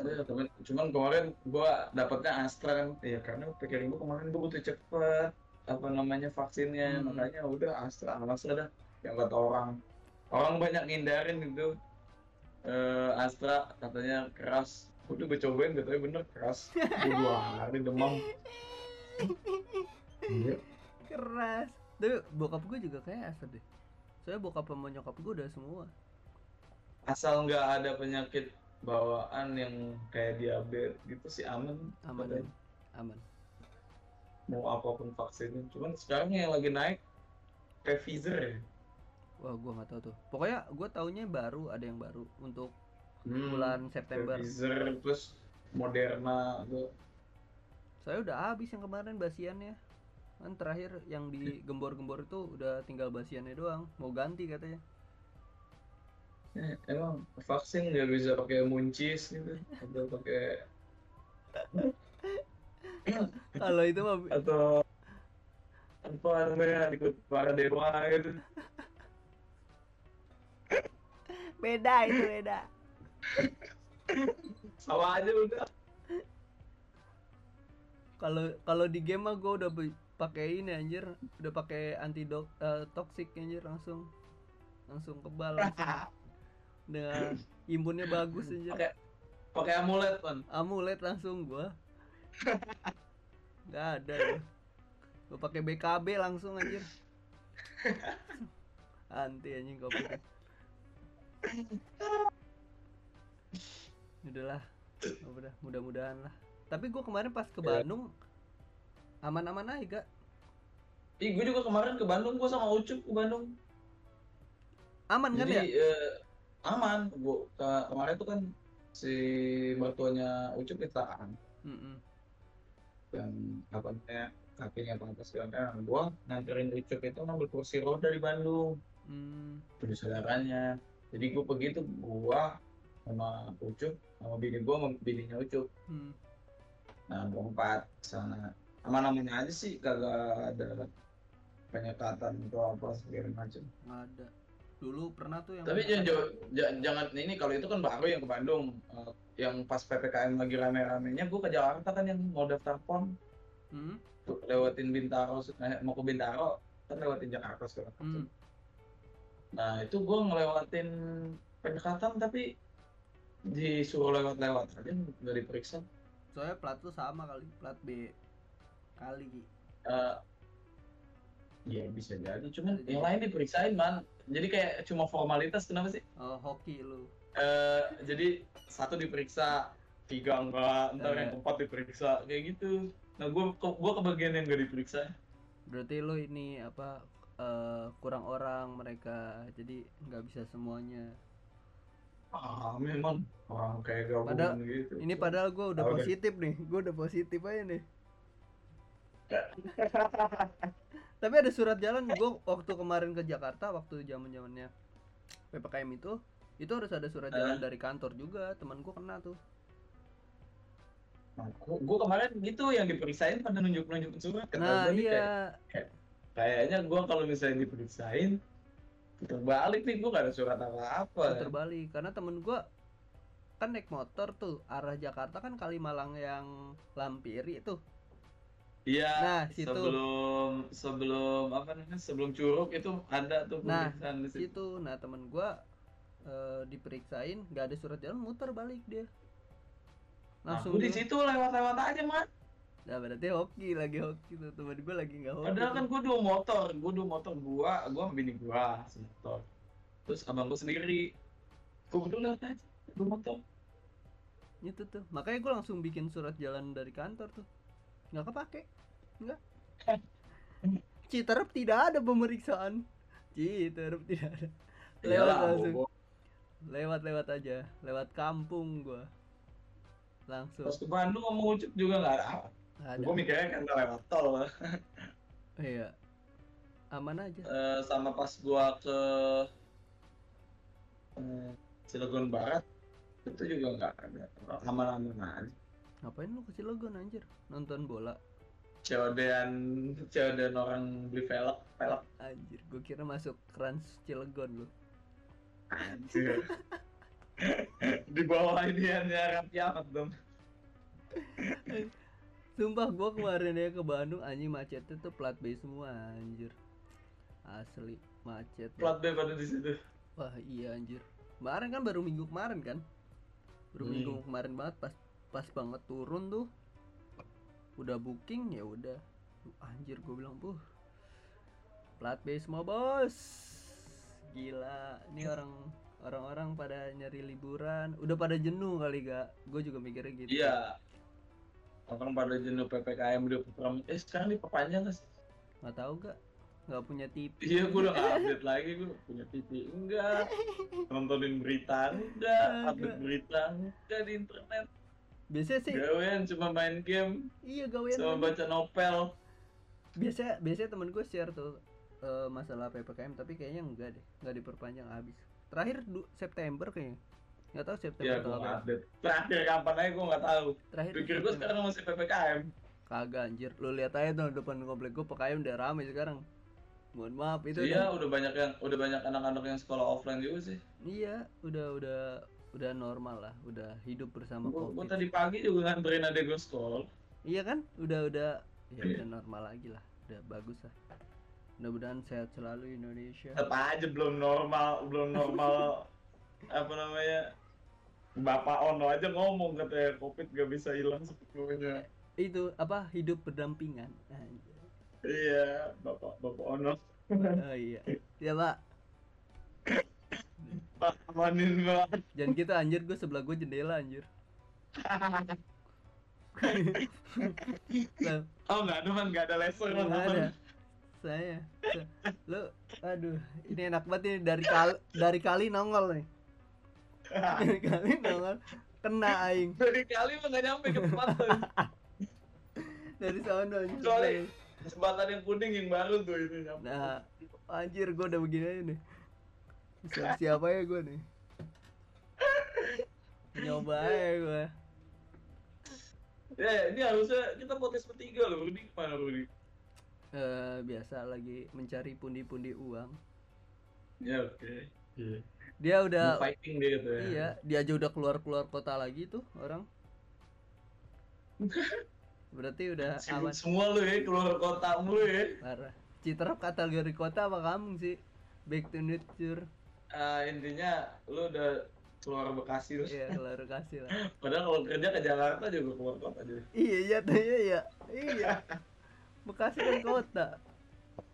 Ada temen, cuman kemarin gua dapatnya Astra kan, ya karena pikiran gua kemarin gua butuh cepet apa namanya vaksinnya, Hmm. makanya udah Astra, Astra dah yang kata orang, orang banyak ngindarin gitu, eh Astra katanya keras, udah gue cobain katanya bener keras, gua dua hari demam. Iya. Keras. Tapi bokap gue juga kayak asal deh. Soalnya bokap sama nyokap gue udah semua. Asal nggak ada penyakit bawaan yang kayak diabetes gitu sih aman, Aman. katanya. Aman. mau apa pun vaksinnya. Cuman sekarang yang lagi naik kayak Pfizer ya. Wah, gua nggak tahu tuh. Pokoknya gue taunya baru ada yang baru untuk Hmm. bulan September. Pfizer terus Moderna tuh Saya udah habis yang kemarin basiannya. Kan terakhir yang di [laughs] gembor-gembor itu udah tinggal basiannya doang. Mau ganti katanya. eh, emang vaksin nggak bisa pakai muncis gitu atau pakai Kalau itu mah atau apa namanya ikut para dewa gitu beda itu beda. sama aja udah. Kalau kalau di game mah gue udah pakai ini anjir. Udah pakai antidot eh, toxic anjir langsung. Langsung kebal langsung. udah imunnya bagus anjir. Pakai pakai amulet kan amulet langsung gua. Nggak ada ya. Gua pakai BKB langsung anjir. [laughs] Anti anjing covid udahlah udah mudah-mudahan lah tapi gua kemarin pas ke. Bandung aman-aman aja gak Ih, gue juga kemarin ke Bandung, gue sama Ucup ke Bandung. aman kan Jadi ya eh, aman. Gue kemarin tuh kan si mertuanya Ucup kecelakaan. Mm-mm. yang apa namanya kakinya segala macam. Gua nganterin Ucup itu ngambil kursi roda di Bandung. Hmm, Jadi saudaranya. Jadi gue begitu gua sama Ucup sama bini gua sama bininya Ucup. hmm. Nah berempat sana. Aman-aman aja sih kagak ada penyekatan atau apa segala macam. nggak ada dulu pernah tuh yang Tapi jangan, jangan, jangan ini kalau itu kan baru yang ke Bandung. Eh, yang pas PPKM lagi rame-ramenya gue ke Jakarta kan yang mau daftar PON Hmm, tuh, lewatin Bintaro eh, mau ke Bintaro kan lewatin Jakarta segala macam. hmm. Nah itu gue ngelewatin penyekatan tapi disuruh lewat-lewat aja nggak diperiksa. soalnya plat tuh sama kali plat B kali. Eh, ya bisa jadi, cuman Bisa yang jadi. lain diperiksain man. Jadi kayak cuma formalitas kenapa sih? oh, hoki lu Eh, jadi satu diperiksa, tiga enggak, ntar Eh. yang keempat diperiksa kayak gitu. Nah gue gua kebagian yang nggak diperiksa. berarti lu ini apa eh, kurang orang mereka jadi nggak bisa semuanya Ah memang orang kayak gabungan Padahal- gitu. ini padahal gue udah Tahu deh. positif nih gue udah positif aja nih [laughs] tapi ada surat jalan gue waktu kemarin ke Jakarta waktu zaman zamannya ppkm itu itu harus ada surat jalan Eh. dari kantor juga teman gue kena tuh Nah, gua kemarin gitu yang diperiksain pada nunjuk-nunjuk surat nah nih kayak, iya kayaknya gua kalau misalnya diperiksain putar balik nih gua gak ada surat apa-apa. Puter balik karena temen gue kan naik motor tuh arah Jakarta kan Kalimalang yang Lampiri tuh. Iya Nah, situ. sebelum sebelum apa namanya sebelum curug itu ada tuh Nah, di situ. situ. Nah temen gue eh, diperiksain nggak ada surat jalan muter balik dia. Langsung aku di situ lewat-lewat aja man nah berarti hoki lagi hoki tuh. Temen gue lagi nggak hoki padahal kan gua dua motor. Gua dua motor gua gua sama bini gua semotor terus abang gua sendiri. Gua berdua lewat aja dua motor. Itu tuh. Makanya gue langsung bikin surat jalan dari kantor tuh. Nggak kepake. Nggak. [laughs] Citerep tidak ada pemeriksaan. Citerep tidak ada. Lewat Iyalah, langsung. gua- lewat lewat aja. Lewat kampung gua. Langsung. Pas ke Bandung sama Ucup juga nggak ada ada. gue mikirnya kan lewat tol iya. Aman aja. Eh, sama pas gua ke eh, Cilegon Barat itu juga nggak ada. Aman-aman aja. Ngapain lu ke Cilegon anjir? Nonton bola. COD-an COD-an orang beli velg velg. Anjir gua kira masuk Trans Cilegon lu. Anjir. [laughs] Di bawah ini ya kiamat dong sumpah gua kemarin ya ke Bandung anjing macetnya tuh plat B semua anjir. Asli macet. Plat B pada di situ? Wah iya anjir. Kemarin kan baru minggu kemarin kan? Baru Hmm. minggu kemarin banget pas pas banget turun tuh. Udah booking ya udah. Anjir gue bilang buh plat B semua bos. Gila ini orang orang-orang pada nyari liburan. Udah pada jenuh kali gak gue juga mikirnya gitu. Iya orang pada jenuh PPKM udah pertama eh sekarang diperpanjang nggak sih? Nggak tahu gak nggak punya TV Iya, gue udah update lagi, gue punya TV enggak, nontonin berita enggak, update berita enggak di internet. biasanya sih Gawean cuma main game. Iya gawean aja. baca novel. biasa biasanya temen gue share tuh eh, masalah ppkm tapi kayaknya enggak deh. Nggak diperpanjang habis. Terakhir du- September kayaknya nggak tahu September Ya, atau apa. Terakhir kapan aja gue nggak tahu. terakhir Pikir gue sekarang masih ppkm. kagak anjir lu lihat aja tuh depan komplek gue PKM udah rame sekarang mohon maaf itu Iya, udah, udah banyak yang udah banyak anak-anak yang sekolah offline juga sih. iya udah udah udah normal lah udah hidup bersama Gue covid tadi pagi juga nganterin adek gue sekolah. iya kan udah udah ya Iya. udah normal lagi lah udah bagus lah mudah-mudahan sehat selalu Indonesia tetap aja belum normal belum normal [laughs] apa namanya? Bapak Ono aja ngomong katanya covid gak bisa hilang sepenuhnya. Itu apa hidup berdampingan. Iya Bapak Bapak Ono. Oh iya. Ya pak. Pak amanin banget jangan gitu anjir. Gue sebelah gue jendela anjir. [laughs] Oh nggak ada man nggak ada laser nggak ada. Saya se- lu aduh. Ini enak banget ini. Dari kali dari kali nongol nih kali nongol kena aing. Dari kali mah nggak nyampe ke tempat tuh dari sono anjir. Kecuali- jembatan yang kuning yang baru tuh itu nyampe. Nah anjir gue udah begini aja nih. Bisa siapa ya gue nih? Nyoba aja gue ya ini harusnya kita podcast bertiga loh Rudi. Gimana Rudi? Eh, biasa lagi mencari pundi-pundi uang. Ya oke. Iya dia udah fighting dia gitu ya. iya dia aja udah keluar keluar kota lagi tuh orang. [laughs] Berarti udah Sibuk aman. semua lu ya keluar kota mulu ya. Parah. Citerap kategori kota apa kampung sih? Back to nature. Ah, intinya lu udah keluar Bekasi lu. Iya keluar kasih lah. [laughs] Padahal kalau kerja ke Jakarta juga keluar kota juga iya jatuhnya ya [laughs] iya. Bekasi kan kota.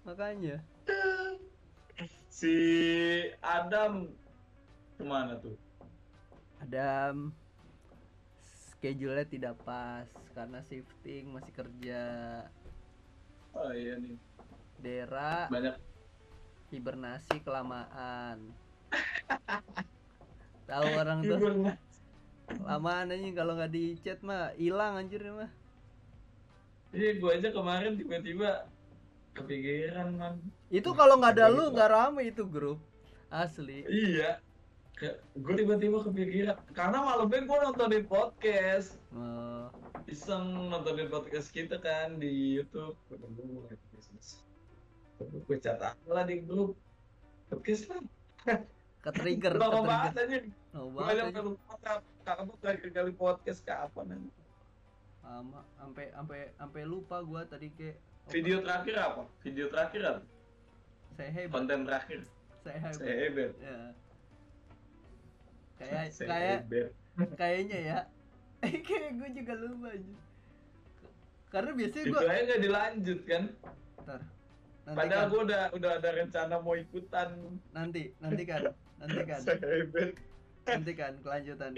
Makanya. Si Adam ke mana tuh? Adam schedule-nya tidak pas karena shifting masih kerja. Oh iya nih. Dera banyak. hibernasi kelamaan. Tahu orang tuh. Hiburan lamaan aja kalau nggak di chat mah hilang anjir mah. Iya gua aja kemarin tiba-tiba kepikiran man. Itu kalau nggak ada lu nggak rame itu grup. Asli. Iya gue tiba-tiba kepikiran karena malamnya gue nontonin podcast. Oh, iseng nontonin podcast kita kan di YouTube. Gue mulai bisnis gue catat lah di grup. Podcast lah. Ke trigger ke lama banget aja gue aja. kalau kamu terakhir kali podcast kapan aja lama sampai sampai sampai lupa gua tadi kayak video terakhir apa? Video terakhir apa? Saya hebat konten terakhir. Saya hebat saya hebat ya kayak [laughs] kayak [laughs] kayaknya ya. [laughs] Kayak gue juga lupa aja karena biasanya gue aja nggak dilanjut kan? Ntar. Nanti padahal kan. gue udah udah ada rencana mau ikutan. Nanti nanti kan nanti kan. Nanti kan kelanjutan.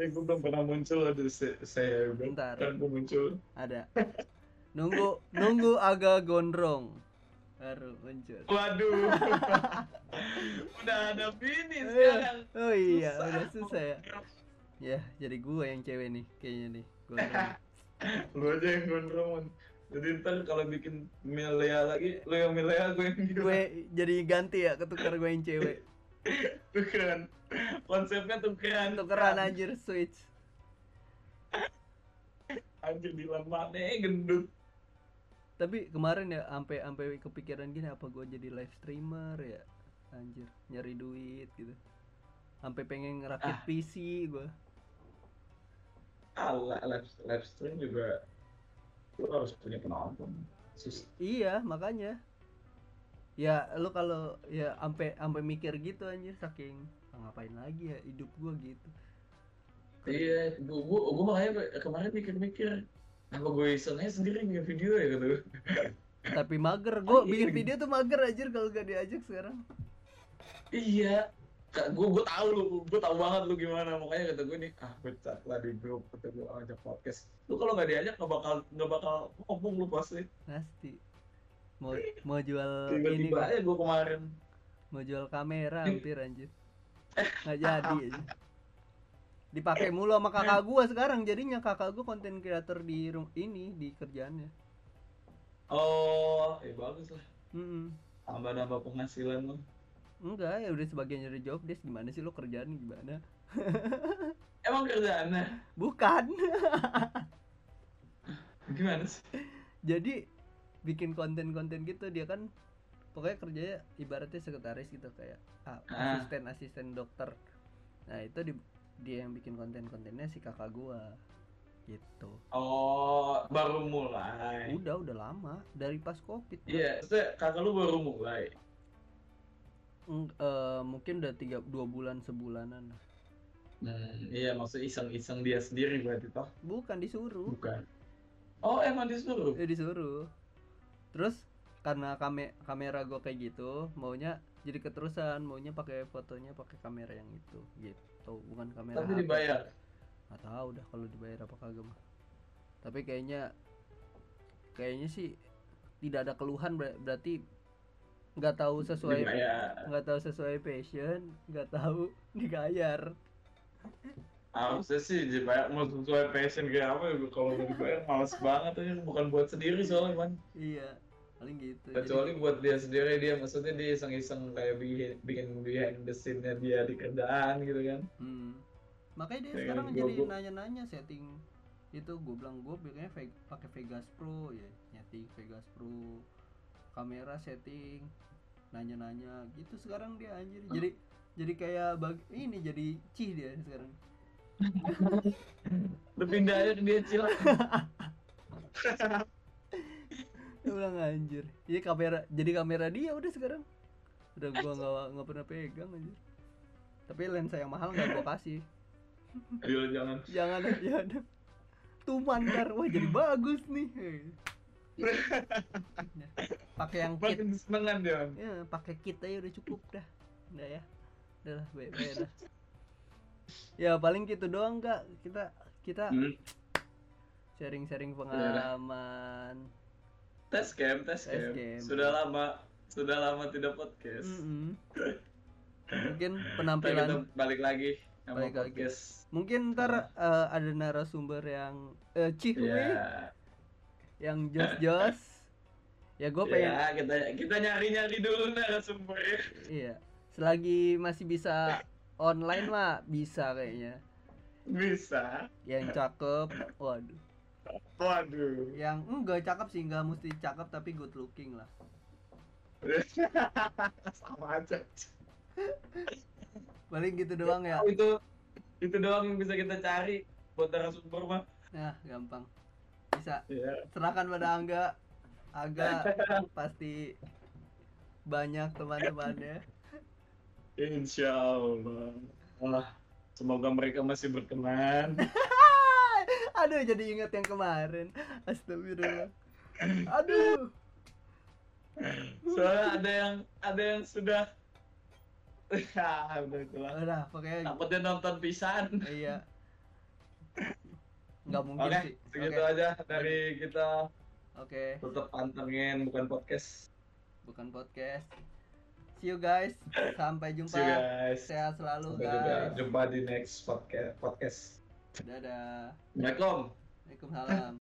Eh gue belum pernah muncul ada saya Bentar. kan gue muncul. Ada. Nunggu nunggu agak gondrong baru muncul. Waduh. [laughs] Udah ada bini Iya. sekarang. Oh iya Susah. udah susah ya. Ya jadi gue yang cewek nih kayaknya nih. Gondrong [laughs] lu aja yang gondrong jadi ntar kalau bikin milea lagi lu yang milea gue yang gila. Gue jadi ganti ya ketukar gue yang cewek. [laughs] Tukeran. Konsepnya tukeran. Tukeran anjir switch. Anjir di mana gendut tapi kemarin ya sampai sampai kepikiran gini apa gue jadi live streamer ya? Anjir nyari duit gitu. Sampai pengen ngerakit Ah. PC gue ala live, live stream juga lu harus punya penonton. Sis- iya makanya. Ya lu kalau ya sampai sampai mikir gitu anjir saking "Ah, ngapain lagi ya hidup gue gitu. Iya gua, gua, gua makanya kemarin mikir-mikir apa gue iseng aja sendiri bikin video ya gitu. Tapi mager. Gue Oh, iya. bikin video tuh mager anjir kalau gak diajak sekarang. Iya. Kak, gue gue tahu lu. Gue tahu banget lu gimana. Makanya kata gue nih ah gue chat lah di grup kata gue ajak podcast. Lu kalau nggak diajak nggak bakal nggak bakal ngomong lu pasti. Pasti. Mau mau jual ini tiba-tiba gua. aja gue kemarin. Mau jual kamera hampir anjir. Nggak jadi [laughs] aja dipakai [clears throat] mulu sama kakak gua sekarang jadinya kakak gua konten creator di ini di kerjaannya. Oh eh bagus lah. Mm-mm. tambah nambah penghasilan lu. Enggak ya udah sebagian dari job desk gimana sih lo kerjaan gimana? [laughs] Emang kerjaannya? Bukan. [laughs] Gimana sih? Jadi bikin konten-konten gitu dia kan pokoknya kerjanya ibaratnya sekretaris gitu kayak ah, Ah. asisten asisten dokter. Nah itu di- dia yang bikin konten-kontennya si kakak gua gitu Oh, baru mulai. udah udah lama dari pas covid Iya, maksudnya kakak lu baru mulai. Eng- eh, mungkin udah tiga dua bulan sebulanan. Hmm, iya maksudnya iseng-iseng dia sendiri berarti toh? bukan disuruh Bukan. Oh, emang disuruh. eh disuruh terus karena kame kamera gue kayak gitu maunya jadi keterusan maunya pakai fotonya pakai kamera yang itu gitu bukan kamera Tapi HP. dibayar. nggak tahu dah kalau dibayar apa kagak mah tapi kayaknya kayaknya sih tidak ada keluhan ber- berarti nggak tahu sesuai nggak tahu sesuai passion nggak tahu [laughs] dibayar Harusnya sih dibayar mau sesuai passion kayak apa ya kalau dibayar males banget aja bukan buat sendiri soalnya man. iya paling gitu Kecuali buat dia sendiri dia maksudnya dia iseng-iseng kayak bikin bikin behind the scene-nya dia di kerjaan gitu kan. Hmm. Makanya dia Kayak sekarang gua- jadi nanya-nanya setting itu gue bilang gue biasanya Ve- pakai Vegas Pro ya nyeting Vegas Pro kamera setting nanya-nanya gitu sekarang dia anjir jadi jadi kayak bag ini jadi cih dia sekarang aja ke dia cil. [laughs] dia bilang anjir. Jadi kamera jadi kamera dia udah sekarang. Udah gua nggak nggak pernah pegang anjir. Tapi lensa yang mahal nggak gua kasih. Ayo jangan. jangan ya tuman ntar. Wah jadi bagus nih. Pakai yang kit. Makin senengan dia. Ya pakai kit aja udah cukup dah. Udah ya. Udah lah baik baik dah. Ya paling gitu doang kak. Kita kita Hmm. sharing sharing pengalaman Tes cam, tes cam. Sudah lama, sudah lama tidak podcast. Mm-mm. [laughs] mungkin Ntar kita penampilan balik lagi sama Balik lagi. podcast. mungkin ntar eh, ada narasumber yang eh cihwe Iya. yang jos jos ya gue pengen Ya, kita kita nyari-nyari dulu narasumbernya. iya selagi masih bisa online mah bisa kayaknya Bisa. yang cakep waduh Waduh. yang enggak cakep sih enggak mesti cakep tapi good looking lah [laughs] Sama aja. paling gitu doang ya Itu itu doang yang bisa kita cari buat narasumber mah. nah gampang bisa Iya. serahkan pada angga agak [laughs] pasti banyak teman-temannya Insya Allah. Wah, semoga mereka masih berkenan. [laughs] aduh jadi ingat yang kemarin astagfirullah aduh Soalnya ada yang ada yang sudah [laughs] ya udah itulah. udah pokoknya Takutnya nonton pisan. iya nggak mungkin Oke, sih segitu oke aja dari kita. oke Tetap pantengin bukan podcast. bukan podcast see you guys sampai jumpa See you guys. sehat selalu Sampai jumpa, guys jumpa di next podcast. podcast. Dadah Assalamualaikum. Waalaikumsalam